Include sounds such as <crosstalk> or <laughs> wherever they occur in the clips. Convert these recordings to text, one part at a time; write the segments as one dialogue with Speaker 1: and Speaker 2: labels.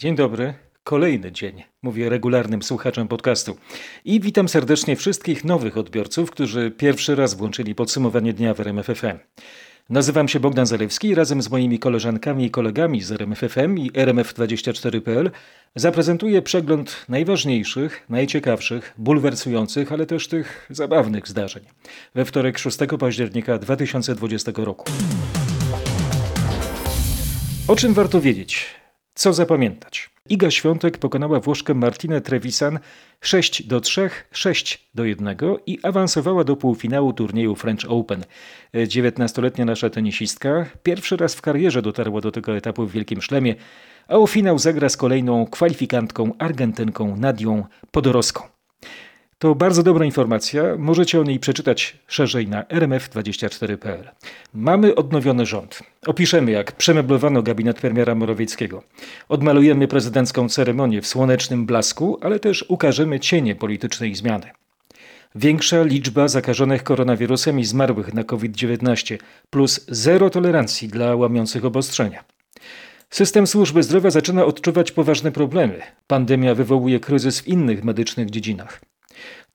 Speaker 1: Dzień dobry. Kolejny dzień, mówię regularnym słuchaczom podcastu. I witam serdecznie wszystkich nowych odbiorców, którzy pierwszy raz włączyli podsumowanie dnia w RMFFM. Nazywam się Bogdan Zalewski i razem z moimi koleżankami i kolegami z RMFFM i RMF24.pl zaprezentuję przegląd najważniejszych, najciekawszych, bulwersujących, ale też tych zabawnych zdarzeń we wtorek 6 października 2020 roku. O czym warto wiedzieć? Co zapamiętać? Iga Świątek pokonała Włoszkę Martinę Trevisan 6 do 3, 6 do 1 i awansowała do półfinału turnieju French Open. 19-letnia nasza tenisistka pierwszy raz w karierze dotarła do tego etapu w Wielkim Szlemie, a o finał zagra z kolejną kwalifikantką Argentynką Nadią Podoroską. To bardzo dobra informacja, możecie o niej przeczytać szerzej na rmf24.pl. Mamy odnowiony rząd. Opiszemy, jak przemeblowano gabinet premiera Morawieckiego. Odmalujemy prezydencką ceremonię w słonecznym blasku, ale też ukażemy cienie politycznej zmiany. Większa liczba zakażonych koronawirusem i zmarłych na COVID-19, plus zero tolerancji dla łamiących obostrzenia. System służby zdrowia zaczyna odczuwać poważne problemy. Pandemia wywołuje kryzys w innych medycznych dziedzinach.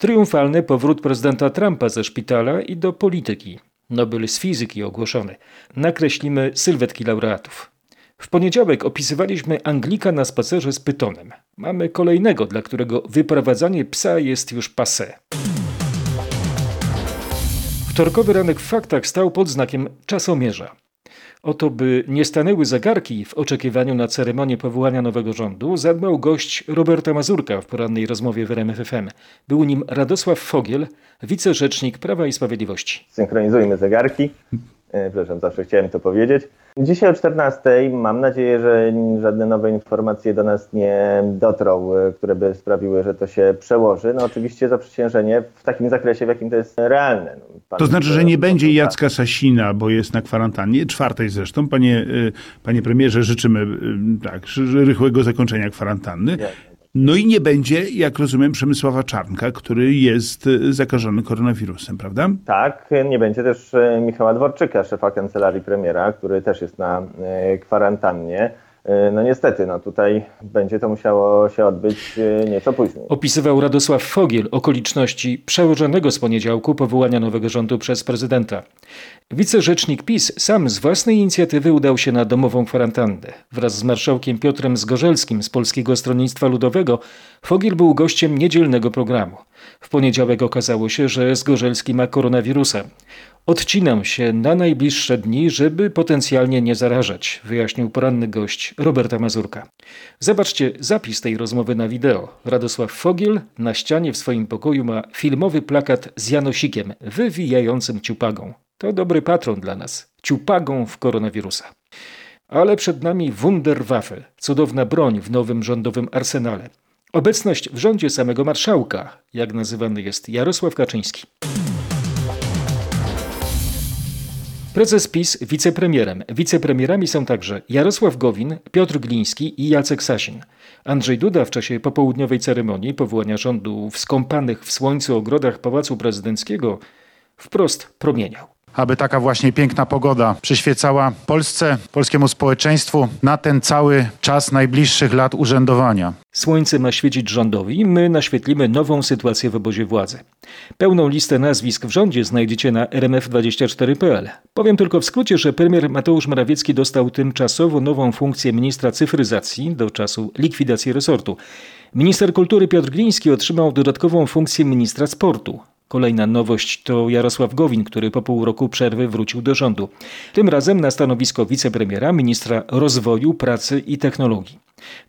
Speaker 1: Triumfalny powrót prezydenta Trumpa ze szpitala i do polityki. Nobel z fizyki ogłoszony. Nakreślimy sylwetki laureatów. W poniedziałek opisywaliśmy Anglika na spacerze z Pytonem. Mamy kolejnego, dla którego wyprowadzanie psa jest już passé. Wtorkowy ranek w faktach stał pod znakiem czasomierza. Oto, by nie stanęły zegarki w oczekiwaniu na ceremonię powołania nowego rządu, zadbał gość Roberta Mazurka w porannej rozmowie w RMFFM. Był nim Radosław Fogiel, wicerzecznik Prawa i Sprawiedliwości.
Speaker 2: Synchronizujmy zegarki. E, przepraszam, zawsze chciałem to powiedzieć. Dzisiaj o 14 mam nadzieję, że żadne nowe informacje do nas nie dotrą, e, które by sprawiły, że to się przełoży. No oczywiście zaprzysiężenie w takim zakresie, w jakim to jest realne. No,
Speaker 3: pan to znaczy, że nie będzie Jacka Sasina, bo jest na kwarantannie, czwartej zresztą. Panie, e, panie premierze, życzymy tak, rychłego zakończenia kwarantanny. Nie. No i nie będzie, jak rozumiem, Przemysława Czarnka, który jest e, zakażony koronawirusem, prawda?
Speaker 2: Tak, nie będzie też e, Michała Dworczyka, szefa kancelarii premiera, który też jest na e, kwarantannie. E, no niestety, no tutaj będzie to musiało się odbyć e, nieco później.
Speaker 1: Opisywał Radosław Fogiel okoliczności przełożonego z poniedziałku powołania nowego rządu przez prezydenta. Wicerzecznik PiS sam z własnej inicjatywy udał się na domową kwarantannę. Wraz z marszałkiem Piotrem Zgorzelskim z Polskiego Stronnictwa Ludowego Fogiel był gościem niedzielnego programu. W poniedziałek okazało się, że Zgorzelski ma koronawirusa. Odcinam się na najbliższe dni, żeby potencjalnie nie zarażać, wyjaśnił poranny gość Roberta Mazurka. Zobaczcie zapis tej rozmowy na wideo. Radosław Fogiel na ścianie w swoim pokoju ma filmowy plakat z Janosikiem wywijającym ciupagą. To dobry patron dla nas. Ciupagą w koronawirusa. Ale przed nami Wunderwaffe, cudowna broń w nowym rządowym arsenale. Obecność w rządzie samego marszałka, jak nazywany jest Jarosław Kaczyński. Prezes PiS wicepremierem. Wicepremierami są także Jarosław Gowin, Piotr Gliński i Jacek Sasin. Andrzej Duda w czasie popołudniowej ceremonii powołania rządu w skąpanych w słońcu ogrodach Pałacu Prezydenckiego wprost promieniał
Speaker 4: aby taka właśnie piękna pogoda przyświecała Polsce, polskiemu społeczeństwu na ten cały czas najbliższych lat urzędowania.
Speaker 1: Słońce ma świecić rządowi, my naświetlimy nową sytuację w obozie władzy. Pełną listę nazwisk w rządzie znajdziecie na rmf24.pl. Powiem tylko w skrócie, że premier Mateusz Morawiecki dostał tymczasowo nową funkcję ministra cyfryzacji do czasu likwidacji resortu. Minister kultury Piotr Gliński otrzymał dodatkową funkcję ministra sportu. Kolejna nowość to Jarosław Gowin, który po pół roku przerwy wrócił do rządu. Tym razem na stanowisko wicepremiera, ministra rozwoju, pracy i technologii.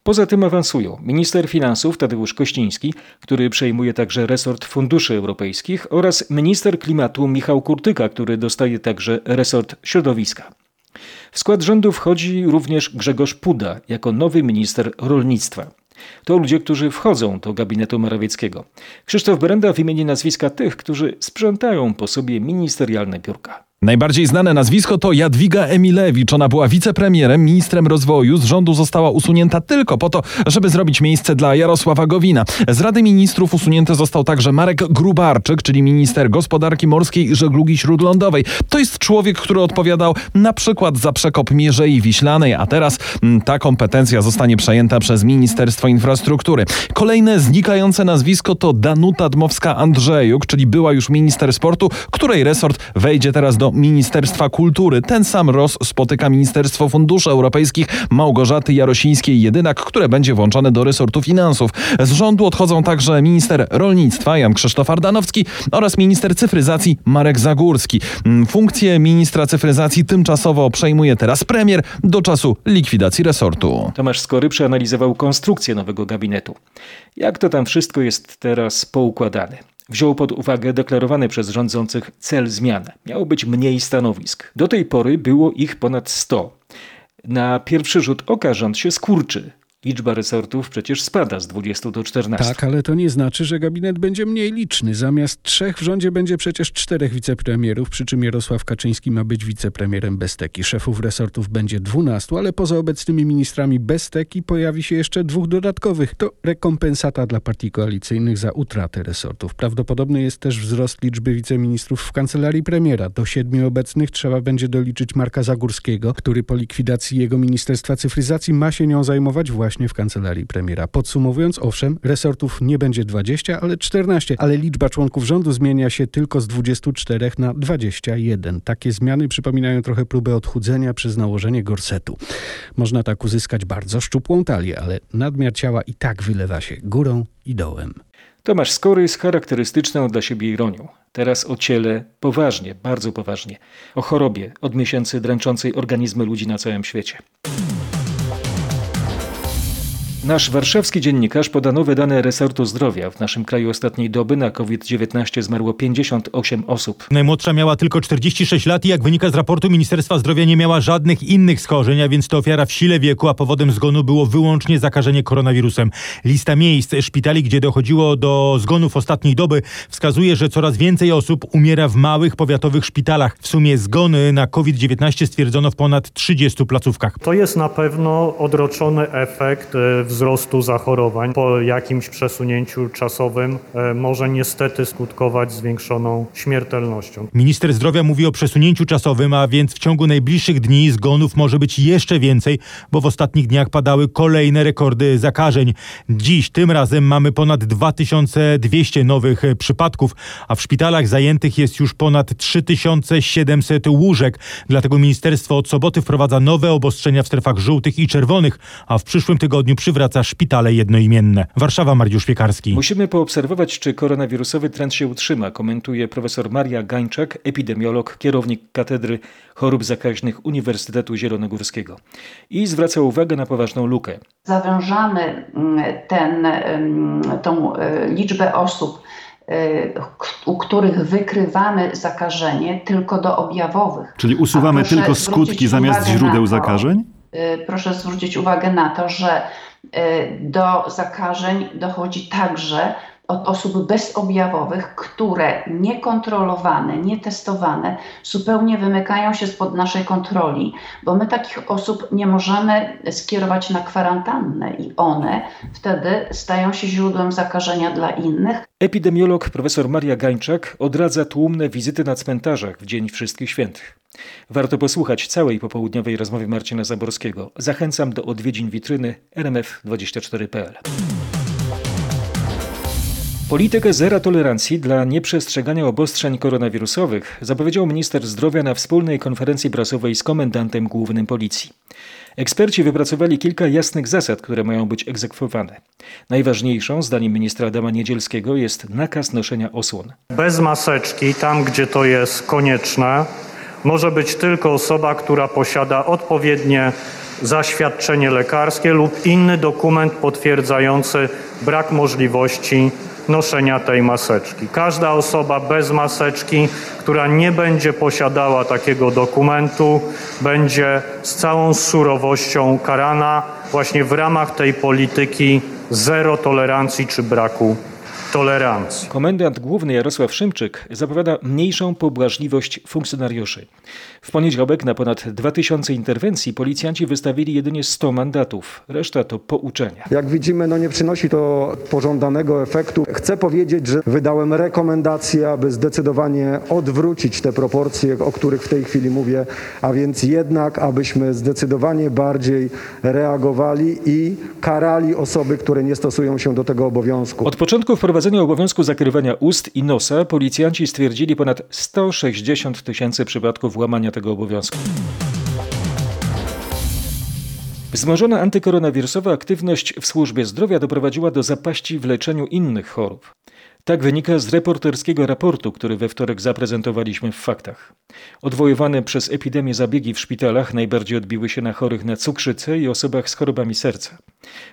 Speaker 1: Poza tym awansują minister finansów Tadeusz Kościński, który przejmuje także resort funduszy europejskich oraz minister klimatu Michał Kurtyka, który dostaje także resort środowiska. W skład rządu wchodzi również Grzegorz Puda jako nowy minister rolnictwa. To ludzie, którzy wchodzą do gabinetu Morawieckiego. Krzysztof Berenda wymieni nazwiska tych, którzy sprzątają po sobie ministerialne biurka.
Speaker 5: Najbardziej znane nazwisko to Jadwiga Emilewicz. Ona była wicepremierem, ministrem rozwoju. Z rządu została usunięta tylko po to, żeby zrobić miejsce dla Jarosława Gowina. Z Rady Ministrów usunięty został także Marek Grubarczyk, czyli minister gospodarki morskiej i żeglugi śródlądowej. To jest człowiek, który odpowiadał na przykład za przekop Mierzei Wiślanej, a teraz mm, ta kompetencja zostanie przejęta przez Ministerstwo Infrastruktury. Kolejne znikające nazwisko to Danuta Dmowska-Andrzejuk, czyli była już minister sportu, której resort wejdzie teraz do Ministerstwa Kultury. Ten sam ROS spotyka Ministerstwo Funduszy Europejskich Małgorzaty Jarosińskiej-Jedynak, które będzie włączone do resortu finansów. Z rządu odchodzą także minister rolnictwa Jan Krzysztof Ardanowski oraz minister cyfryzacji Marek Zagórski. Mm, Funkcję ministra cyfryzacji tymczasowo przejmuje teraz premier do czasu likwidacji resortu.
Speaker 1: Tomasz Skory przeanalizował konstrukcję nowego gabinetu. Jak to tam wszystko jest teraz poukładane? Wziął pod uwagę deklarowany przez rządzących cel zmian. Miało być mniej stanowisk. Do tej pory było ich ponad 100. Na pierwszy rzut oka rząd się skurczy. Liczba resortów przecież spada z 20 do 14.
Speaker 6: Tak, ale to nie znaczy, że gabinet będzie mniej liczny. Zamiast trzech w rządzie będzie przecież czterech wicepremierów, przy czym Jarosław Kaczyński ma być wicepremierem bez teki. Szefów resortów będzie dwunastu, ale poza obecnymi ministrami bez teki pojawi się jeszcze dwóch dodatkowych. To rekompensata dla partii koalicyjnych za utratę resortów. Prawdopodobny jest też wzrost liczby wiceministrów w kancelarii premiera. Do siedmiu obecnych trzeba będzie doliczyć Marka Zagórskiego, który po likwidacji jego Ministerstwa Cyfryzacji ma się nią zajmować właśnie w kancelarii premiera. Podsumowując, owszem, resortów nie będzie 20, ale 14, ale liczba członków rządu zmienia się tylko z 24 na 21. Takie zmiany przypominają trochę próbę odchudzenia przez nałożenie gorsetu. Można tak uzyskać bardzo szczupłą talię, ale nadmiar ciała i tak wylewa się górą i dołem.
Speaker 1: Tomasz Skory z charakterystyczną dla siebie ironią. Teraz o ciele poważnie, bardzo poważnie. O chorobie od miesięcy dręczącej organizmy ludzi na całym świecie. Nasz warszawski dziennikarz poda nowe dane resortu zdrowia. W naszym kraju ostatniej doby na COVID-19 zmarło 58 osób.
Speaker 7: Najmłodsza miała tylko 46 lat i jak wynika z raportu Ministerstwa Zdrowia nie miała żadnych innych schorzeń, a więc to ofiara w sile wieku, a powodem zgonu było wyłącznie zakażenie koronawirusem. Lista miejsc szpitali, gdzie dochodziło do zgonów ostatniej doby wskazuje, że coraz więcej osób umiera w małych powiatowych szpitalach. W sumie zgony na COVID-19 stwierdzono w ponad 30 placówkach.
Speaker 8: To jest na pewno odroczony efekt e, wzrostu zachorowań. Po jakimś przesunięciu czasowym e, może niestety skutkować zwiększoną śmiertelnością.
Speaker 7: Minister zdrowia mówi o przesunięciu czasowym, a więc w ciągu najbliższych dni zgonów może być jeszcze więcej, bo w ostatnich dniach padały kolejne rekordy zakażeń. Dziś tym razem mamy ponad 2200 nowych e, przypadków, a w szpitalach zajętych jest już ponad 3700 łóżek. Dlatego ministerstwo od soboty wprowadza nowe obostrzenia w strefach żółtych i czerwonych, a w przyszłym tygodniu przywraca szpitale jednoimienne. Warszawa, Mariusz Piekarski.
Speaker 1: Musimy poobserwować, czy koronawirusowy trend się utrzyma, komentuje profesor Maria Gańczak, epidemiolog, kierownik Katedry Chorób Zakaźnych Uniwersytetu Zielonogórskiego. I zwraca uwagę na poważną lukę.
Speaker 9: Zawężamy mm, ten, mm, tą e, liczbę osób, e, u których wykrywamy zakażenie tylko do objawowych.
Speaker 10: Czyli usuwamy tylko skutki zamiast źródeł
Speaker 9: to,
Speaker 10: zakażeń?
Speaker 9: E, Proszę zwrócić uwagę na to, że e, do zakażeń dochodzi także od osób bezobjawowych, które niekontrolowane, nietestowane zupełnie wymykają się spod naszej kontroli, bo my takich osób nie możemy skierować na kwarantannę i one wtedy stają się źródłem zakażenia dla innych.
Speaker 1: Epidemiolog profesor Maria Gańczak odradza tłumne wizyty na cmentarzach w Dzień Wszystkich Świętych. Warto posłuchać całej popołudniowej rozmowy Marcina Zaborskiego. Zachęcam do odwiedzin witryny rmf24.pl. Politykę zera tolerancji dla nieprzestrzegania obostrzeń koronawirusowych zapowiedział minister zdrowia na wspólnej konferencji prasowej z komendantem głównym policji. Eksperci wypracowali kilka jasnych zasad, które mają być egzekwowane. Najważniejszą, zdaniem ministra Adama Niedzielskiego, jest nakaz noszenia osłon.
Speaker 8: Bez maseczki, tam gdzie to jest konieczne, może być tylko osoba, która posiada odpowiednie zaświadczenie lekarskie lub inny dokument potwierdzający brak możliwości noszenia tej maseczki. Każda osoba bez maseczki, która nie będzie posiadała takiego dokumentu, będzie z całą surowością karana właśnie w ramach tej polityki zero tolerancji czy braku tolerancji.
Speaker 1: Komendant główny Jarosław Szymczyk zapowiada mniejszą pobłażliwość funkcjonariuszy. W poniedziałek na ponad 2000 interwencji policjanci wystawili jedynie 100 mandatów. Reszta to pouczenia.
Speaker 10: Jak widzimy, no nie przynosi to pożądanego efektu. Chcę powiedzieć, że wydałem rekomendację, aby zdecydowanie odwrócić te proporcje, o których w tej chwili mówię, a więc jednak, abyśmy zdecydowanie bardziej reagowali i karali osoby, które nie stosują się do tego obowiązku.
Speaker 1: Od początku wprowadzenia obowiązku zakrywania ust i nosa policjanci stwierdzili ponad 160 tysięcy przypadków łamania tego obowiązku. Wzmożona antykoronawirusowa aktywność w służbie zdrowia doprowadziła do zapaści w leczeniu innych chorób. Tak wynika z reporterskiego raportu, który we wtorek zaprezentowaliśmy w faktach. Odwoływane przez epidemię zabiegi w szpitalach najbardziej odbiły się na chorych na cukrzycę i osobach z chorobami serca.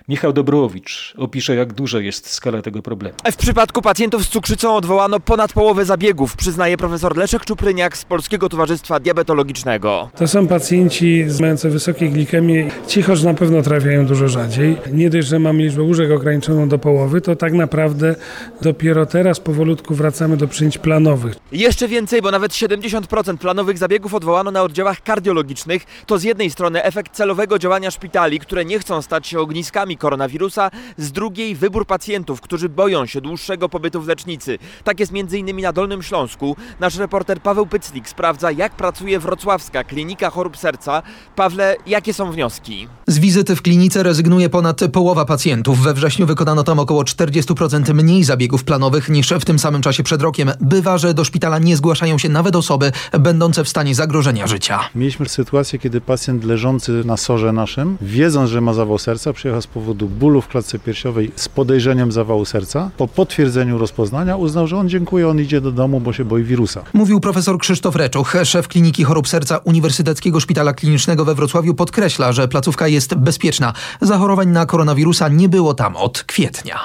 Speaker 1: Michał Dobrowicz opisze, jak duża jest skala tego problemu.
Speaker 11: W przypadku pacjentów z cukrzycą odwołano ponad połowę zabiegów, przyznaje profesor Leszek Czupryniak z Polskiego Towarzystwa Diabetologicznego.
Speaker 12: To są pacjenci mający wysokie glikemie. Ci chorzy na pewno trafiają dużo rzadziej. Nie dość, że mamy liczbę łóżek ograniczoną do połowy, to tak naprawdę dopiero teraz powolutku wracamy do przyjęć planowych.
Speaker 11: Jeszcze więcej, bo nawet 70% planowych zabiegów odwołano na oddziałach kardiologicznych. To z jednej strony efekt celowego działania szpitali, które nie chcą stać się ogniskami koronawirusa, z drugiej wybór pacjentów, którzy boją się dłuższego pobytu w lecznicy. Tak jest m.in. na Dolnym Śląsku. Nasz reporter Paweł Pyclik sprawdza, jak pracuje wrocławska klinika chorób serca. Pawle, jakie są wnioski?
Speaker 13: Z wizyty w klinice rezygnuje ponad połowa pacjentów. We wrześniu wykonano tam około 40% mniej zabiegów planowych niż w tym samym czasie przed rokiem. Bywa, że do szpitala nie zgłaszają się nawet osoby będące w stanie zagrożenia życia.
Speaker 4: Mieliśmy sytuację, kiedy pacjent leżący na sorze naszym, wiedząc, że ma zawał serca, przyjechał z powodu bólu w klatce piersiowej z podejrzeniem zawału serca. Po potwierdzeniu rozpoznania uznał, że on dziękuję, on idzie do domu, bo się boi wirusa.
Speaker 13: Mówił profesor Krzysztof Reczuch, szef Kliniki Chorób Serca Uniwersyteckiego Szpitala Klinicznego we Wrocławiu podkreśla, że placówka jest bezpieczna. Zachorowań na koronawirusa nie było tam od kwietnia.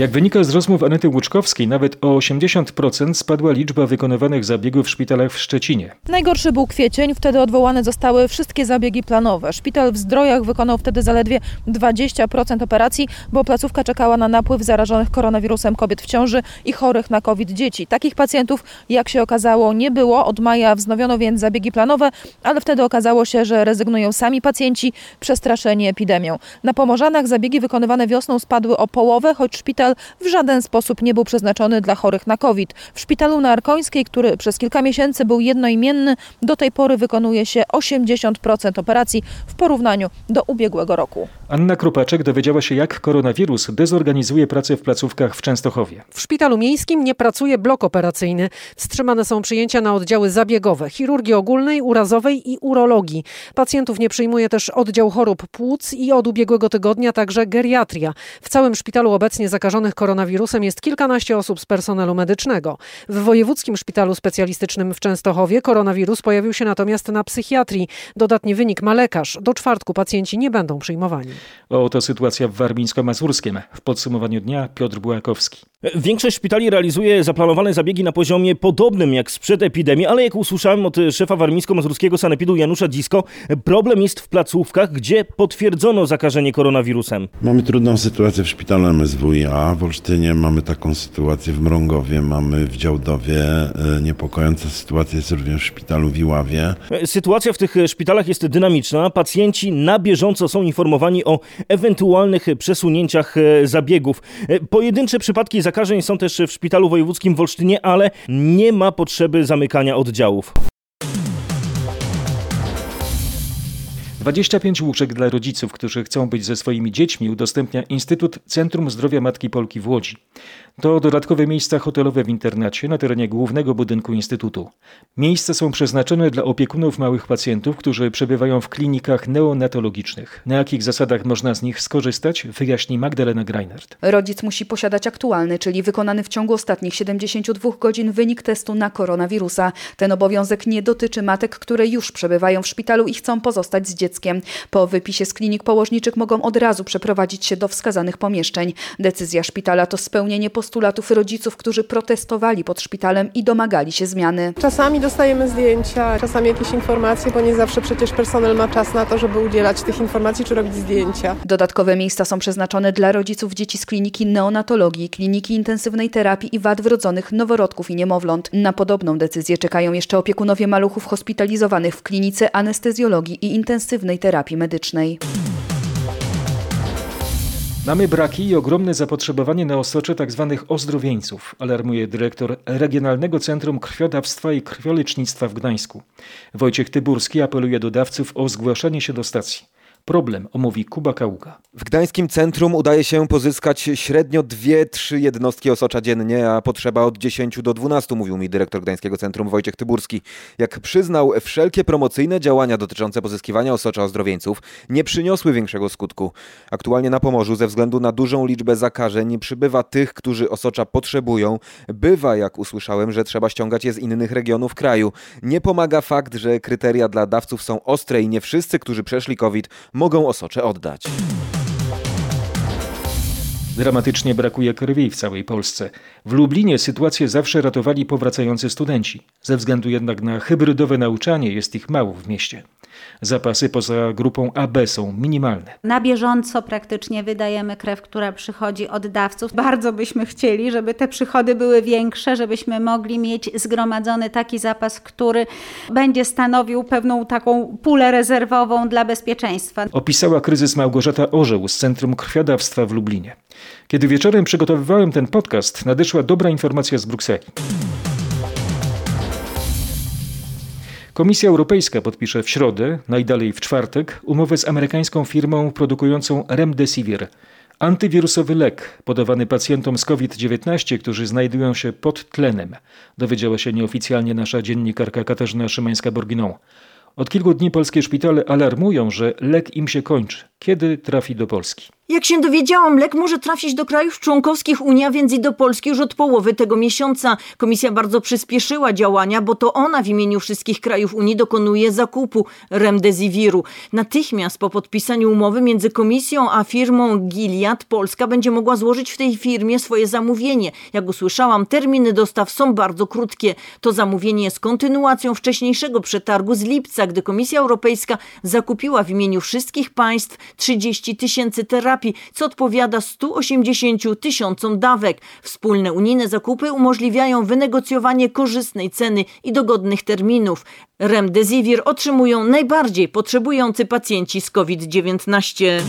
Speaker 1: Jak wynika z rozmów Anety Łuczkowskiej, nawet o 80% spadła liczba wykonywanych zabiegów w szpitalach w Szczecinie.
Speaker 14: Najgorszy był kwiecień, wtedy odwołane zostały wszystkie zabiegi planowe. Szpital w Zdrojach wykonał wtedy zaledwie 20% operacji, bo placówka czekała na napływ zarażonych koronawirusem kobiet w ciąży i chorych na COVID dzieci. Takich pacjentów, jak się okazało, nie było. Od maja wznowiono więc zabiegi planowe, ale wtedy okazało się, że rezygnują sami pacjenci przestraszeni epidemią. Na Pomorzanach zabiegi wykonywane wiosną spadły o połowę, choć szpital w żaden sposób nie był przeznaczony dla chorych na COVID. W szpitalu na Arkońskiej, który przez kilka miesięcy był jednoimienny, do tej pory wykonuje się 80% operacji w porównaniu do ubiegłego roku.
Speaker 1: Anna Krupaczek dowiedziała się, jak koronawirus dezorganizuje pracę w placówkach w Częstochowie.
Speaker 15: W szpitalu miejskim nie pracuje blok operacyjny. Wstrzymane są przyjęcia na oddziały zabiegowe, chirurgii ogólnej, urazowej i urologii. Pacjentów nie przyjmuje też oddział chorób płuc i od ubiegłego tygodnia także geriatria. W całym szpitalu obecnie zakażonych koronawirusem jest kilkanaście osób z personelu medycznego. W Wojewódzkim Szpitalu Specjalistycznym w Częstochowie koronawirus pojawił się natomiast na psychiatrii. Dodatni wynik ma lekarz. Do czwartku pacjenci nie będą przyjmowani.
Speaker 1: Oto sytuacja w Warmińsko-Mazurskiem. W podsumowaniu dnia Piotr Bułakowski.
Speaker 16: Większość szpitali realizuje zaplanowane zabiegi na poziomie podobnym jak sprzed epidemii, ale jak usłyszałem od szefa warmińsko-mazurskiego sanepidu Janusza Dzisko, problem jest w placówkach, gdzie potwierdzono zakażenie koronawirusem.
Speaker 17: Mamy trudną sytuację w szpitalu MSWiA, w Olsztynie mamy taką sytuację w Mrągowie, mamy w Działdowie, niepokojąca sytuacja jest również w szpitalu w Iławie.
Speaker 16: Sytuacja w tych szpitalach jest dynamiczna, pacjenci na bieżąco są informowani o ewentualnych przesunięciach zabiegów. Pojedyncze przypadki zakażeń są też w szpitalu wojewódzkim w Olsztynie, ale nie ma potrzeby zamykania oddziałów.
Speaker 1: 25 łóżek dla rodziców, którzy chcą być ze swoimi dziećmi, udostępnia Instytut Centrum Zdrowia Matki Polki w Łodzi. To dodatkowe miejsca hotelowe w internacie na terenie głównego budynku Instytutu. Miejsca są przeznaczone dla opiekunów małych pacjentów, którzy przebywają w klinikach neonatologicznych. Na jakich zasadach można z nich skorzystać, wyjaśni Magdalena Greinert.
Speaker 18: Rodzic musi posiadać aktualny, czyli wykonany w ciągu ostatnich 72 godzin wynik testu na koronawirusa. Ten obowiązek nie dotyczy matek, które już przebywają w szpitalu i chcą pozostać z dzieckiem. Po wypisie z klinik położniczych mogą od razu przeprowadzić się do wskazanych pomieszczeń. Decyzja szpitala to spełnienie postulatów rodziców, którzy protestowali pod szpitalem i domagali się zmiany.
Speaker 19: Czasami dostajemy zdjęcia, czasami jakieś informacje, bo nie zawsze przecież personel ma czas na to, żeby udzielać tych informacji czy robić zdjęcia.
Speaker 18: Dodatkowe miejsca są przeznaczone dla rodziców dzieci z kliniki neonatologii, kliniki intensywnej terapii i wad wrodzonych noworodków i niemowląt. Na podobną decyzję czekają jeszcze opiekunowie maluchów hospitalizowanych w klinice anestezjologii i intensywnej terapii medycznej.
Speaker 1: Mamy braki i ogromne zapotrzebowanie na osocze tzw. ozdrowieńców, alarmuje dyrektor Regionalnego Centrum Krwiodawstwa i Krwiolecznictwa w Gdańsku. Wojciech Tyburski apeluje do dawców o zgłaszanie się do stacji. Problem omówi Kuba Kaługa.
Speaker 20: W gdańskim centrum udaje się pozyskać średnio 2-3 jednostki osocza dziennie, a potrzeba od 10 do 12, mówił mi dyrektor Gdańskiego Centrum Wojciech Tyburski. Jak przyznał, wszelkie promocyjne działania dotyczące pozyskiwania osocza ozdrowieńców nie przyniosły większego skutku. Aktualnie na Pomorzu ze względu na dużą liczbę zakażeń przybywa tych, którzy osocza potrzebują. Bywa, jak usłyszałem, że trzeba ściągać je z innych regionów kraju. Nie pomaga fakt, że kryteria dla dawców są ostre i nie wszyscy, którzy przeszli COVID, mogą osocze oddać.
Speaker 1: Dramatycznie brakuje krwi w całej Polsce. W Lublinie sytuację zawsze ratowali powracający studenci. Ze względu jednak na hybrydowe nauczanie jest ich mało w mieście. Zapasy poza grupą AB są minimalne.
Speaker 21: Na bieżąco praktycznie wydajemy krew, która przychodzi od dawców. Bardzo byśmy chcieli, żeby te przychody były większe, żebyśmy mogli mieć zgromadzony taki zapas, który będzie stanowił pewną taką pulę rezerwową dla bezpieczeństwa.
Speaker 1: Opisała kryzys Małgorzata Orzeł z Centrum Krwiodawstwa w Lublinie. Kiedy wieczorem przygotowywałem ten podcast, nadeszła dobra informacja z Brukseli. Komisja Europejska podpisze w środę, najdalej w czwartek, umowę z amerykańską firmą produkującą Remdesivir, antywirusowy lek podawany pacjentom z COVID-19, którzy znajdują się pod tlenem, dowiedziała się nieoficjalnie nasza dziennikarka Katarzyna Szymańska-Borginą. Od kilku dni polskie szpitale alarmują, że lek im się kończy. Kiedy trafi do Polski?
Speaker 22: Jak się dowiedziałam, lek może trafić do krajów członkowskich Unii, a więc i do Polski już od połowy tego miesiąca. Komisja bardzo przyspieszyła działania, bo to ona w imieniu wszystkich krajów Unii dokonuje zakupu remdesiviru. Natychmiast po podpisaniu umowy między komisją a firmą Gilead, Polska będzie mogła złożyć w tej firmie swoje zamówienie. Jak usłyszałam, terminy dostaw są bardzo krótkie. To zamówienie jest kontynuacją wcześniejszego przetargu z lipca, gdy Komisja Europejska zakupiła w imieniu wszystkich państw 30 tysięcy terapii co odpowiada 180 tysiącom dawek. Wspólne unijne zakupy umożliwiają wynegocjowanie korzystnej ceny i dogodnych terminów. Remdesivir otrzymują najbardziej potrzebujący pacjenci z COVID-19.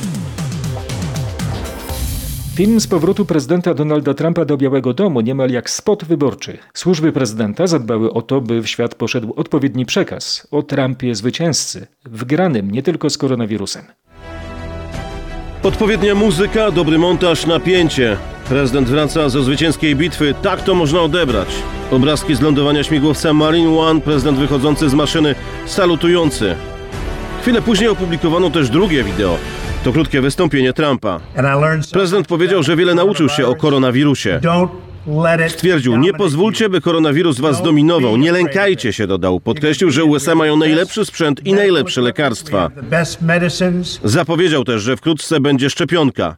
Speaker 1: Film z powrotu prezydenta Donalda Trumpa do Białego Domu niemal jak spot wyborczy. Służby prezydenta zadbały o to, by w świat poszedł odpowiedni przekaz o Trumpie zwycięzcy, wgranym nie tylko z koronawirusem.
Speaker 23: Odpowiednia muzyka, dobry montaż, napięcie. Prezydent wraca ze zwycięskiej bitwy, tak to można odebrać. Obrazki z lądowania śmigłowca Marine One, prezydent wychodzący z maszyny, salutujący. Chwilę później opublikowano też drugie wideo. To krótkie wystąpienie Trumpa. Prezydent powiedział, że wiele nauczył się o koronawirusie. Stwierdził, nie pozwólcie, by koronawirus was zdominował. Nie lękajcie się, dodał. Podkreślił, że USA mają najlepszy sprzęt i najlepsze lekarstwa. Zapowiedział też, że wkrótce będzie szczepionka.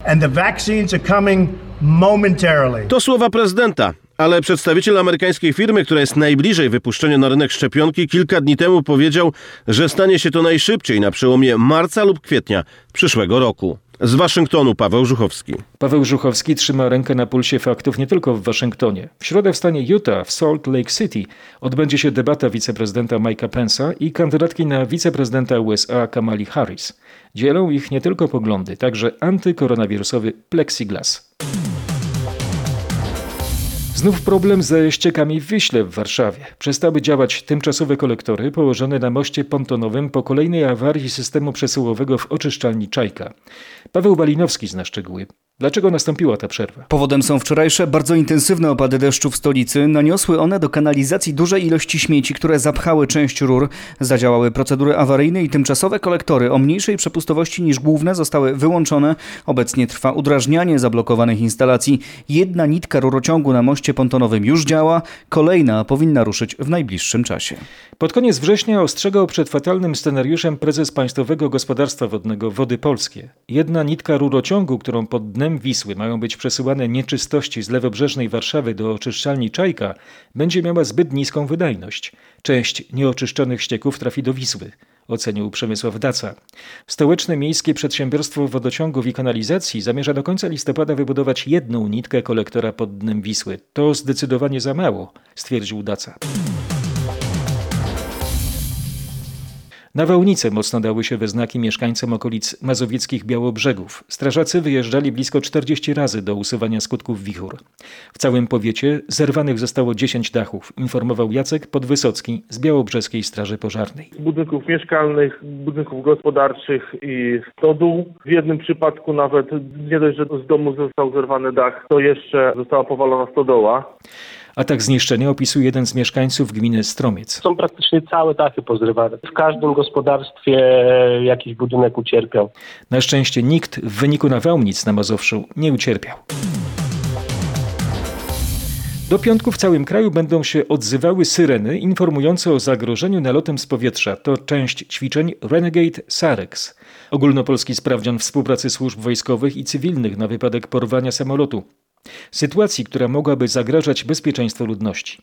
Speaker 23: To słowa prezydenta. Ale przedstawiciel amerykańskiej firmy, która jest najbliżej wypuszczenia na rynek szczepionki, kilka dni temu powiedział, że stanie się to najszybciej na przełomie marca lub kwietnia przyszłego roku. Z Waszyngtonu Paweł Żuchowski.
Speaker 1: Paweł Żuchowski trzyma rękę na pulsie faktów nie tylko w Waszyngtonie. W środę w stanie Utah, w Salt Lake City, odbędzie się debata wiceprezydenta Mike'a Pence'a i kandydatki na wiceprezydenta USA Kamali Harris. Dzielą ich nie tylko poglądy, także antykoronawirusowy plexiglas. Znów problem ze ściekami w Wiśle w Warszawie. Przestały działać tymczasowe kolektory położone na moście pontonowym po kolejnej awarii systemu przesyłowego w oczyszczalni Czajka. Paweł Balinowski zna szczegóły. Dlaczego nastąpiła ta przerwa?
Speaker 24: Powodem są wczorajsze bardzo intensywne opady deszczu w stolicy. Naniosły one do kanalizacji duże ilości śmieci, które zapchały część rur. Zadziałały procedury awaryjne i tymczasowe kolektory o mniejszej przepustowości niż główne zostały wyłączone. Obecnie trwa udrażnianie zablokowanych instalacji. Jedna nitka rurociągu na moście pontonowym już działa, kolejna powinna ruszyć w najbliższym czasie.
Speaker 1: Pod koniec września ostrzegał przed fatalnym scenariuszem prezes Państwowego Gospodarstwa Wodnego Wody Polskie. Jedna nitka rurociągu, którą pod dnem Wisły mają być przesyłane nieczystości z lewobrzeżnej Warszawy do oczyszczalni Czajka, będzie miała zbyt niską wydajność. Część nieoczyszczonych ścieków trafi do Wisły ocenił Przemysław Daca. Stołeczne Miejskie Przedsiębiorstwo Wodociągów i Kanalizacji zamierza do końca listopada wybudować jedną nitkę kolektora pod dnem Wisły. To zdecydowanie za mało, stwierdził Daca. Nawałnice mocno dały się we znaki mieszkańcom okolic mazowieckich Białobrzegów. Strażacy wyjeżdżali blisko 40 razy do usuwania skutków wichur. W całym powiecie zerwanych zostało 10 dachów, informował Jacek Podwysocki z Białobrzeskiej Straży Pożarnej.
Speaker 25: Budynków mieszkalnych, budynków gospodarczych i stodół. W jednym przypadku nawet nie dość, że z domu został zerwany dach, to jeszcze została powalona stodoła.
Speaker 1: Atak zniszczenia opisuje jeden z mieszkańców gminy Stromiec.
Speaker 26: Są praktycznie całe dachy pozrywane. W każdym gospodarstwie jakiś budynek ucierpiał.
Speaker 1: Na szczęście nikt w wyniku nawałnic na Mazowszu nie ucierpiał. Do piątku w całym kraju będą się odzywały syreny informujące o zagrożeniu nalotem z powietrza. To część ćwiczeń Renegade Sarex. Ogólnopolski sprawdzian współpracy służb wojskowych i cywilnych na wypadek porwania samolotu. Sytuacji, która mogłaby zagrażać bezpieczeństwu ludności.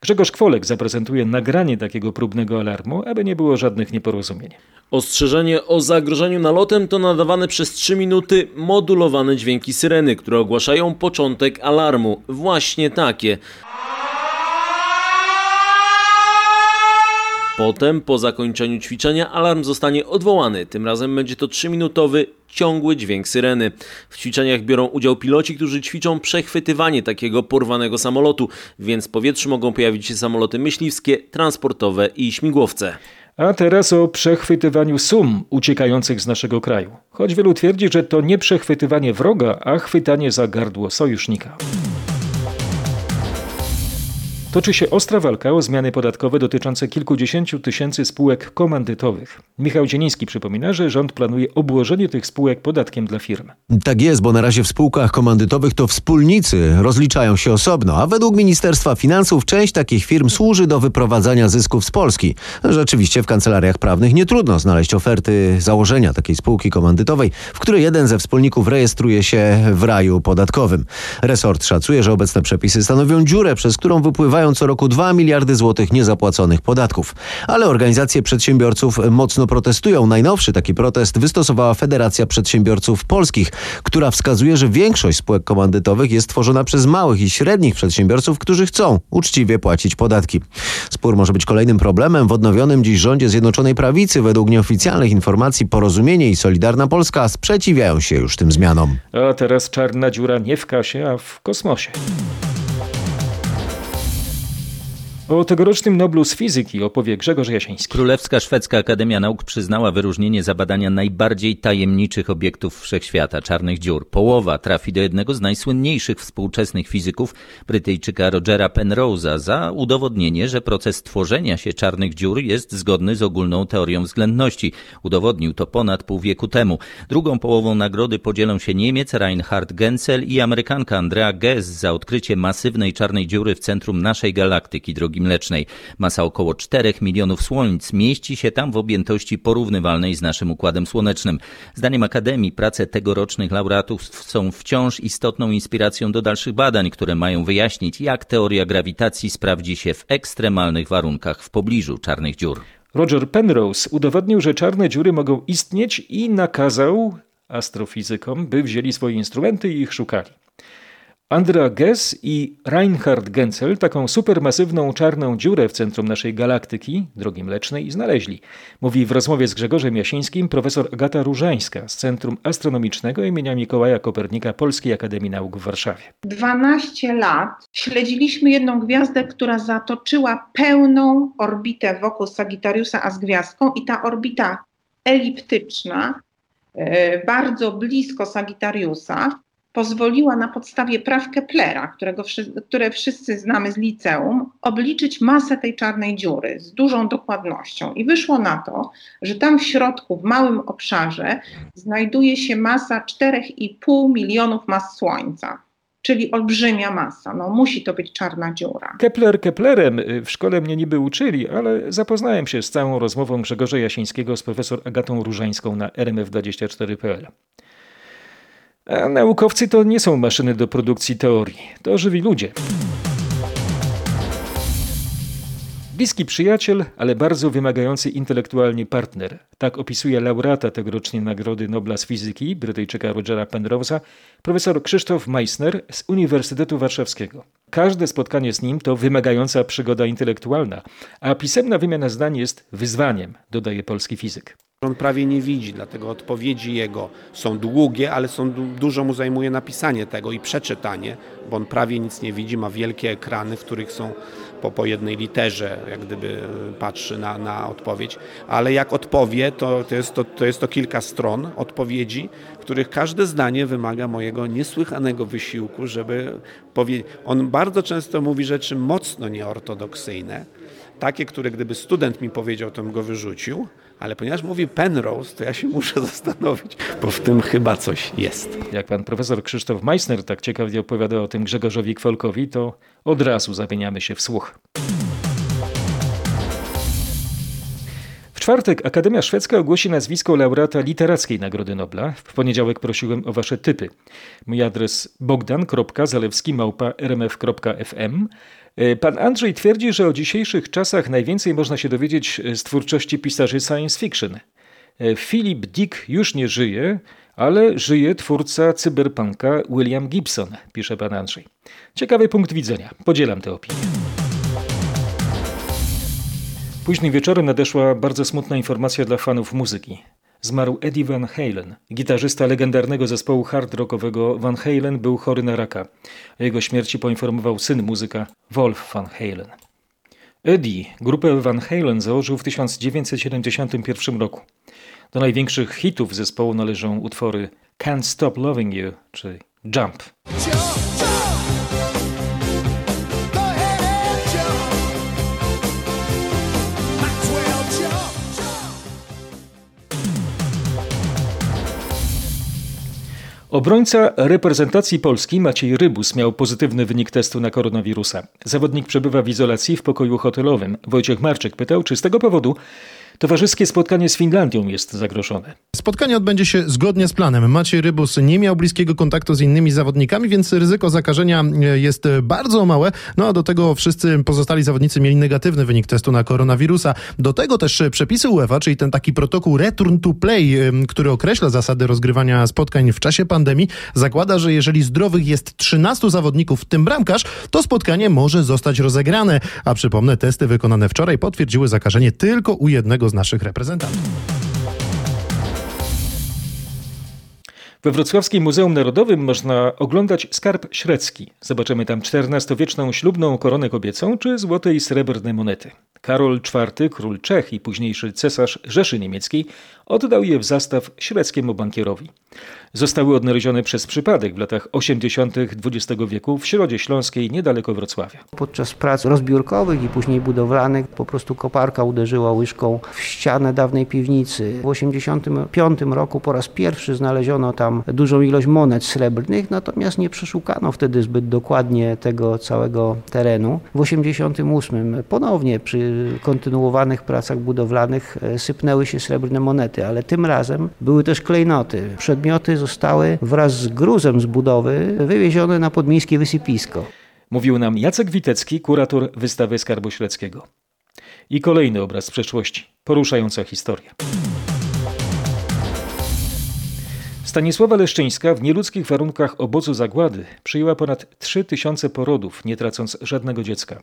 Speaker 1: Grzegorz Kwolek zaprezentuje nagranie takiego próbnego alarmu, aby nie było żadnych nieporozumień.
Speaker 27: Ostrzeżenie o zagrożeniu nalotem to nadawane przez 3 minuty modulowane dźwięki syreny, które ogłaszają początek alarmu. Właśnie takie. Potem, po zakończeniu ćwiczenia, alarm zostanie odwołany. Tym razem będzie to 3-minutowy, ciągły dźwięk syreny. W ćwiczeniach biorą udział piloci, którzy ćwiczą przechwytywanie takiego porwanego samolotu, więc w powietrzu mogą pojawić się samoloty myśliwskie, transportowe i śmigłowce.
Speaker 1: A teraz o przechwytywaniu sum uciekających z naszego kraju. Choć wielu twierdzi, że to nie przechwytywanie wroga, a chwytanie za gardło sojusznika. Toczy się ostra walka o zmiany podatkowe dotyczące kilkudziesięciu tysięcy spółek komandytowych. Michał Dzieniński przypomina, że rząd planuje obłożenie tych spółek podatkiem dla firm.
Speaker 28: Tak jest, bo na razie w spółkach komandytowych to wspólnicy rozliczają się osobno, a według Ministerstwa Finansów część takich firm służy do wyprowadzania zysków z Polski. Rzeczywiście w kancelariach prawnych nie trudno znaleźć oferty założenia takiej spółki komandytowej, w której jeden ze wspólników rejestruje się w raju podatkowym. Resort szacuje, że obecne przepisy stanowią dziurę, przez którą wypływają co roku 2 miliardy złotych niezapłaconych podatków. Ale organizacje przedsiębiorców mocno protestują. Najnowszy taki protest wystosowała Federacja Przedsiębiorców Polskich, która wskazuje, że większość spółek komandytowych jest tworzona przez małych i średnich przedsiębiorców, którzy chcą uczciwie płacić podatki. Spór może być kolejnym problemem w odnowionym dziś rządzie Zjednoczonej Prawicy. Według nieoficjalnych informacji Porozumienie i Solidarna Polska sprzeciwiają się już tym zmianom.
Speaker 1: A teraz czarna dziura nie w kasie, a w kosmosie. O tegorocznym Noblu z fizyki opowie Grzegorz Jasiński.
Speaker 29: Królewska Szwedzka Akademia Nauk przyznała wyróżnienie za badania najbardziej tajemniczych obiektów wszechświata, czarnych dziur. Połowa trafi do jednego z najsłynniejszych współczesnych fizyków, Brytyjczyka Rogera Penrose'a, za udowodnienie, że proces tworzenia się czarnych dziur jest zgodny z ogólną teorią względności. Udowodnił to ponad pół wieku temu. Drugą połową nagrody podzielą się Niemiec Reinhard Genzel i Amerykanka Andrea Ghez za odkrycie masywnej czarnej dziury w centrum naszej galaktyki, drogi Mlecznej. Masa około 4 milionów słońc mieści się tam w objętości porównywalnej z naszym Układem Słonecznym. Zdaniem Akademii prace tegorocznych laureatów są wciąż istotną inspiracją do dalszych badań, które mają wyjaśnić, jak teoria grawitacji sprawdzi się w ekstremalnych warunkach w pobliżu czarnych dziur.
Speaker 1: Roger Penrose udowodnił, że czarne dziury mogą istnieć i nakazał astrofizykom, by wzięli swoje instrumenty i ich szukali. Andrea Ghez i Reinhard Genzel taką supermasywną czarną dziurę w centrum naszej galaktyki, drogi mlecznej, znaleźli. Mówi w rozmowie z Grzegorzem Jasińskim profesor Agata Różańska z Centrum Astronomicznego imienia Mikołaja Kopernika Polskiej Akademii Nauk w Warszawie.
Speaker 30: 12 lat śledziliśmy jedną gwiazdę, która zatoczyła pełną orbitę wokół Sagittariusa, a z gwiazdką i ta orbita eliptyczna, bardzo blisko Sagittariusa, pozwoliła na podstawie praw Keplera, którego, które wszyscy znamy z liceum, obliczyć masę tej czarnej dziury z dużą dokładnością. I wyszło na to, że tam w środku, w małym obszarze, znajduje się masa 4,5 milionów mas Słońca. Czyli olbrzymia masa. No, musi to być czarna dziura.
Speaker 1: Kepler Keplerem y, w szkole mnie niby uczyli, ale zapoznałem się z całą rozmową Grzegorza Jasińskiego z profesor Agatą Różańską na rmf24.pl. A naukowcy to nie są maszyny do produkcji teorii, to żywi ludzie. Bliski przyjaciel, ale bardzo wymagający intelektualnie partner. Tak opisuje laureata tegorocznej Nagrody Nobla z fizyki, Brytyjczyka Rogera Penrose'a, profesor Krzysztof Meissner z Uniwersytetu Warszawskiego. Każde spotkanie z nim to wymagająca przygoda intelektualna, a pisemna wymiana zdań jest wyzwaniem, dodaje polski fizyk.
Speaker 31: On prawie nie widzi, dlatego odpowiedzi jego są długie, ale są, du- dużo mu zajmuje napisanie tego i przeczytanie, bo on prawie nic nie widzi, ma wielkie ekrany, w których są po, po jednej literze, jak gdyby patrzy na, na odpowiedź, ale jak odpowie, to, to, jest to, to jest to kilka stron odpowiedzi, których każde zdanie wymaga mojego niesłychanego wysiłku, żeby powiedzieć. On bardzo często mówi rzeczy mocno nieortodoksyjne, takie, które gdyby student mi powiedział, to bym go wyrzucił, ale ponieważ mówi Penrose, to ja się muszę <laughs> zastanowić, bo w tym chyba coś jest.
Speaker 1: Jak pan profesor Krzysztof Meissner tak ciekawie opowiada o tym Grzegorzowi Kwolkowi, to od razu zamieniamy się w słuch. Czwartek Akademia Szwedzka ogłosi nazwisko laureata Literackiej Nagrody Nobla. W poniedziałek prosiłem o wasze typy. Mój adres bogdan.zalewski.rmf.fm E, Pan Andrzej twierdzi, że o dzisiejszych czasach najwięcej można się dowiedzieć z twórczości pisarzy science fiction. E, Philip Dick już nie żyje, ale żyje twórca cyberpunka William Gibson, pisze pan Andrzej. Ciekawy punkt widzenia. Podzielam tę opinię. Późnym wieczorem nadeszła bardzo smutna informacja dla fanów muzyki. Zmarł Eddie Van Halen. Gitarzysta legendarnego zespołu hard rockowego Van Halen był chory na raka. O jego śmierci poinformował syn muzyka Wolf Van Halen. Eddie grupę Van Halen założył w 1971 roku. Do największych hitów zespołu należą utwory Can't Stop Loving You czy Jump. Obrońca reprezentacji Polski Maciej Rybus miał pozytywny wynik testu na koronawirusa. Zawodnik przebywa w izolacji w pokoju hotelowym. Wojciech Marczyk pytał, czy z tego powodu towarzyskie spotkanie z Finlandią jest zagrożone.
Speaker 32: Spotkanie odbędzie się zgodnie z planem. Maciej Rybus nie miał bliskiego kontaktu z innymi zawodnikami, więc ryzyko zakażenia e, jest bardzo małe. No a do tego wszyscy pozostali zawodnicy mieli negatywny wynik testu na koronawirusa. Do tego też przepisy UEFA, czyli ten taki protokół Return to Play, e, który określa zasady rozgrywania spotkań w czasie pandemii, zakłada, że jeżeli zdrowych jest 13 zawodników, w tym bramkarz, to spotkanie może zostać rozegrane. A przypomnę, testy wykonane wczoraj potwierdziły zakażenie tylko u jednego z naszych reprezentantów.
Speaker 1: We Wrocławskim Muzeum Narodowym można oglądać skarb średzki. Zobaczymy tam XIV-wieczną ślubną koronę kobiecą czy złote i srebrne monety. Karol IV, król Czech i późniejszy cesarz Rzeszy Niemieckiej, oddał je w zastaw średzkiemu bankierowi. Zostały odnalezione przez przypadek w latach 80. XX wieku w Środzie Śląskiej niedaleko Wrocławia.
Speaker 33: Podczas prac rozbiórkowych i później budowlanych po prostu koparka uderzyła łyżką w ścianę dawnej piwnicy. W 1985 roku po raz pierwszy znaleziono tam dużą ilość monet srebrnych, natomiast nie przeszukano wtedy zbyt dokładnie tego całego terenu. W 1988 ponownie przy kontynuowanych pracach budowlanych e, sypnęły się srebrne monety, ale tym razem były też klejnoty. Przedmioty zostały wraz z gruzem z budowy wywiezione na podmiejskie wysypisko.
Speaker 1: Mówił nam Jacek Witecki, kurator wystawy Skarbu Śledzkiego. I kolejny obraz z przeszłości, poruszająca historia. Stanisława Leszczyńska w nieludzkich warunkach obozu zagłady przyjęła ponad 3000 porodów, nie tracąc żadnego dziecka.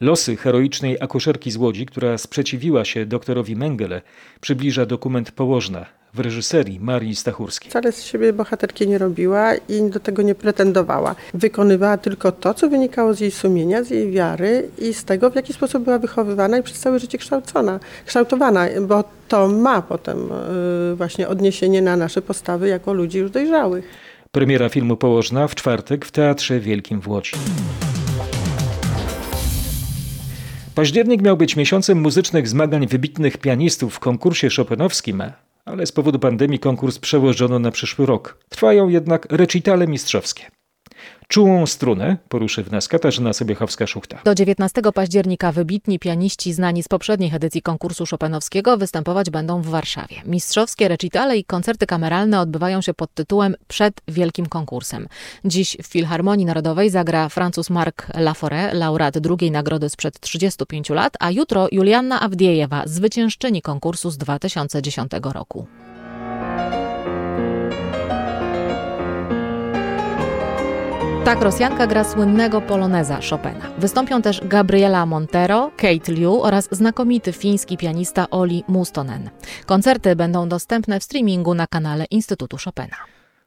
Speaker 1: Losy heroicznej akuszerki z Łodzi, która sprzeciwiła się doktorowi Mengele, przybliża dokument Położna w reżyserii Marii Stachurskiej.
Speaker 34: Wcale z siebie bohaterki nie robiła i do tego nie pretendowała. Wykonywała tylko to, co wynikało z jej sumienia, z jej wiary i z tego, w jaki sposób była wychowywana i przez całe życie kształcona, kształtowana, bo to ma potem y, właśnie odniesienie na nasze postawy jako ludzi już dojrzałych.
Speaker 1: Premiera filmu położna w czwartek w Teatrze Wielkim w Łodzi. Październik miał być miesiącem muzycznych zmagań wybitnych pianistów w konkursie chopinowskim, ale z powodu pandemii konkurs przełożono na przyszły rok. Trwają jednak recitale mistrzowskie. Czułą strunę poruszy w nas Katarzyna Sobiechowska-Szuchta.
Speaker 35: Do 19 października wybitni pianiści znani z poprzednich edycji konkursu chopinowskiego występować będą w Warszawie. Mistrzowskie recitale i koncerty kameralne odbywają się pod tytułem Przed Wielkim Konkursem. Dziś w Filharmonii Narodowej zagra Francuz Marc Laforêt, laureat drugiej nagrody sprzed 35 lat, a jutro Julianna Awdiejewa, zwyciężczyni konkursu z 2010 roku. Tak Rosjanka gra słynnego poloneza Chopina. Wystąpią też Gabriela Montero, Kate Liu oraz znakomity fiński pianista Oli Mustonen. Koncerty będą dostępne w streamingu na kanale Instytutu Chopina.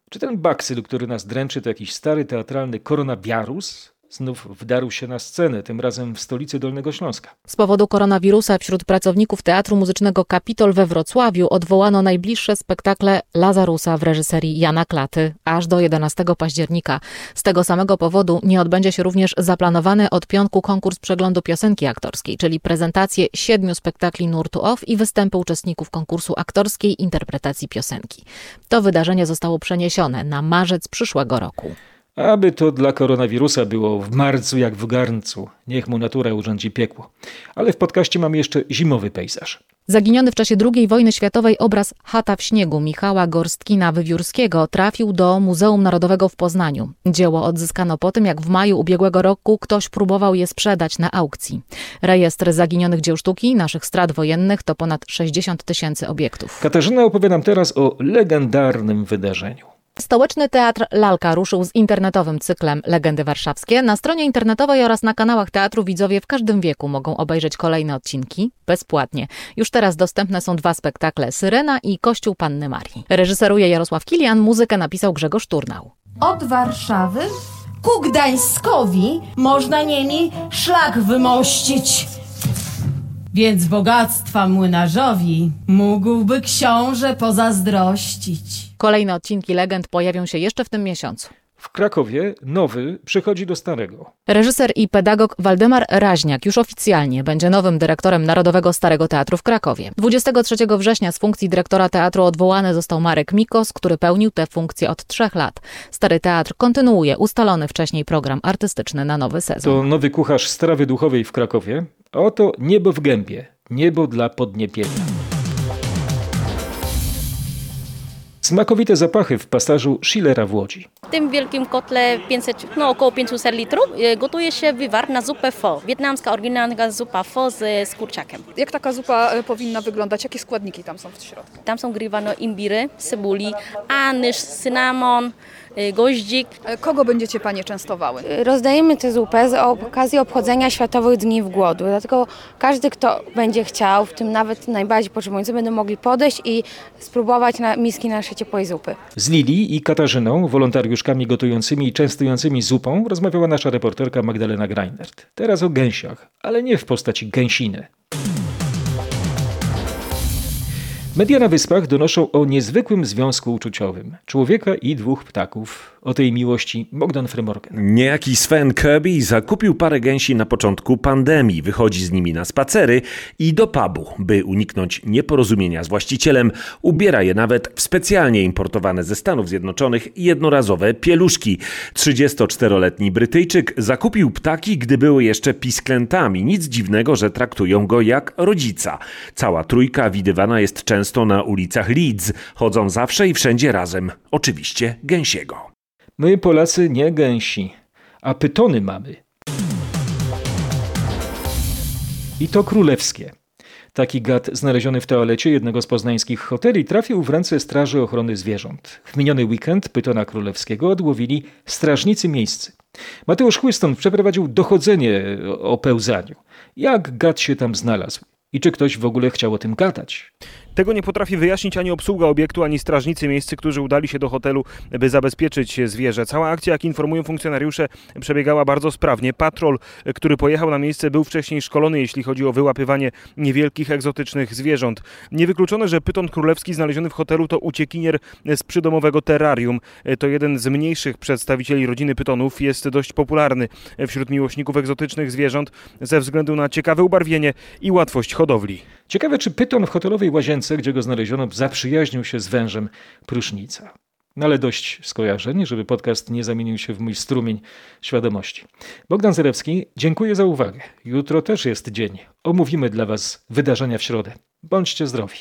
Speaker 1: Czy ten baksyl, który nas dręczy, to jakiś stary teatralny koronawirus? Znów wdarł się na scenę, tym razem w stolicy Dolnego Śląska.
Speaker 35: Z powodu koronawirusa wśród pracowników Teatru Muzycznego Kapitol we Wrocławiu odwołano najbliższe spektakle Lazarusa w reżyserii Jana Klaty aż do 11 października. Z tego samego powodu nie odbędzie się również zaplanowany od piątku konkurs przeglądu piosenki aktorskiej, czyli prezentację siedmiu spektakli nurtu off i występy uczestników konkursu aktorskiej interpretacji piosenki. To wydarzenie zostało przeniesione na marzec przyszłego roku.
Speaker 1: Aby to dla koronawirusa było w marcu jak w garncu. Niech mu natura urządzi piekło. Ale w podcaście mamy jeszcze zimowy pejzaż.
Speaker 35: Zaginiony w czasie II wojny światowej obraz Chata w śniegu Michała Gorstkina-Wywiórskiego trafił do Muzeum Narodowego w Poznaniu. Dzieło odzyskano po tym, jak w maju ubiegłego roku ktoś próbował je sprzedać na aukcji. Rejestr zaginionych dzieł sztuki, naszych strat wojennych to ponad 60 tysięcy obiektów.
Speaker 1: Katarzyna opowie nam teraz o legendarnym wydarzeniu.
Speaker 35: Stołeczny Teatr Lalka ruszył z internetowym cyklem Legendy Warszawskie. Na stronie internetowej oraz na kanałach teatru widzowie w każdym wieku mogą obejrzeć kolejne odcinki bezpłatnie. Już teraz dostępne są dwa spektakle Syrena i Kościół Panny Marii. Reżyseruje Jarosław Kilian, muzykę napisał Grzegorz Turnał.
Speaker 36: Od Warszawy ku Gdańskowi można niemi szlak wymościć. Więc bogactwa młynarzowi mógłby książę pozazdrościć.
Speaker 35: Kolejne odcinki legend pojawią się jeszcze w tym miesiącu.
Speaker 1: W Krakowie nowy przychodzi do starego.
Speaker 35: Reżyser i pedagog Waldemar Raźniak już oficjalnie będzie nowym dyrektorem Narodowego Starego Teatru w Krakowie. 23 września z funkcji dyrektora teatru odwołany został Marek Mikos, który pełnił tę funkcję od trzech lat. Stary Teatr kontynuuje ustalony wcześniej program artystyczny na nowy sezon.
Speaker 1: To nowy kucharz strawy duchowej w Krakowie. Oto niebo w gębie. Niebo dla podniebienia. Smakowite zapachy w pasażu Schillera w Łodzi.
Speaker 37: W tym wielkim kotle 500, no około 500 litrów e, gotuje się wywar na zupę pho. Wietnamska oryginalna zupa pho z, z kurczakiem.
Speaker 38: Jak taka zupa e, powinna wyglądać? Jakie składniki tam są w środku?
Speaker 37: Tam są grywane imbiry, cebuli, anyż, cynamon, goździk.
Speaker 38: Kogo będziecie Panie częstowały?
Speaker 39: Rozdajemy tę zupę z okazji obchodzenia Światowych Dni w Głodu. Dlatego każdy, kto będzie chciał, w tym nawet najbardziej potrzebujący, będą mogli podejść i spróbować na miski naszej ciepłej zupy.
Speaker 1: Z Lili i Katarzyną, wolontariuszkami gotującymi i częstującymi zupą, rozmawiała nasza reporterka Magdalena Greinert. Teraz o gęsiach, ale nie w postaci gęsiny. Media na Wyspach donoszą o niezwykłym związku uczuciowym człowieka i dwóch ptaków. O tej miłości Bogdan Frymorgan.
Speaker 40: Niejaki Sven Kirby zakupił parę gęsi na początku pandemii. Wychodzi z nimi na spacery i do pubu. By uniknąć nieporozumienia z właścicielem, ubiera je nawet w specjalnie importowane ze Stanów Zjednoczonych jednorazowe pieluszki. 34-letni Brytyjczyk zakupił ptaki, gdy były jeszcze pisklętami. Nic dziwnego, że traktują go jak rodzica. Cała trójka widywana jest często na ulicach Leeds. Chodzą zawsze i wszędzie razem. Oczywiście gęsiego.
Speaker 1: My Polacy nie gęsi, a pytony mamy. I to królewskie. Taki gad znaleziony w toalecie jednego z poznańskich hoteli trafił w ręce Straży Ochrony Zwierząt. W miniony weekend pytona królewskiego odłowili strażnicy miejscy. Mateusz Chłyston przeprowadził dochodzenie o pełzaniu. Jak gad się tam znalazł? I czy ktoś w ogóle chciał o tym gadać?
Speaker 41: Tego nie potrafi wyjaśnić ani obsługa obiektu, ani strażnicy miejscy, którzy udali się do hotelu, by zabezpieczyć zwierzę. Cała akcja, jak informują funkcjonariusze, przebiegała bardzo sprawnie. Patrol, który pojechał na miejsce, był wcześniej szkolony, jeśli chodzi o wyłapywanie niewielkich, egzotycznych zwierząt. Niewykluczone, że pyton królewski znaleziony w hotelu to uciekinier z przydomowego terrarium. To jeden z mniejszych przedstawicieli rodziny pytonów. Jest dość popularny wśród miłośników egzotycznych zwierząt ze względu na ciekawe ubarwienie i łatwość hodowli.
Speaker 1: Ciekawe, czy pyton w hotelowej łazience, gdzie go znaleziono, zaprzyjaźnił się z wężem prusznica. No ale dość skojarzeń, żeby podcast nie zamienił się w mój strumień świadomości. Bogdan Zerewski, dziękuję za uwagę. Jutro też jest dzień. Omówimy dla Was wydarzenia w środę. Bądźcie zdrowi.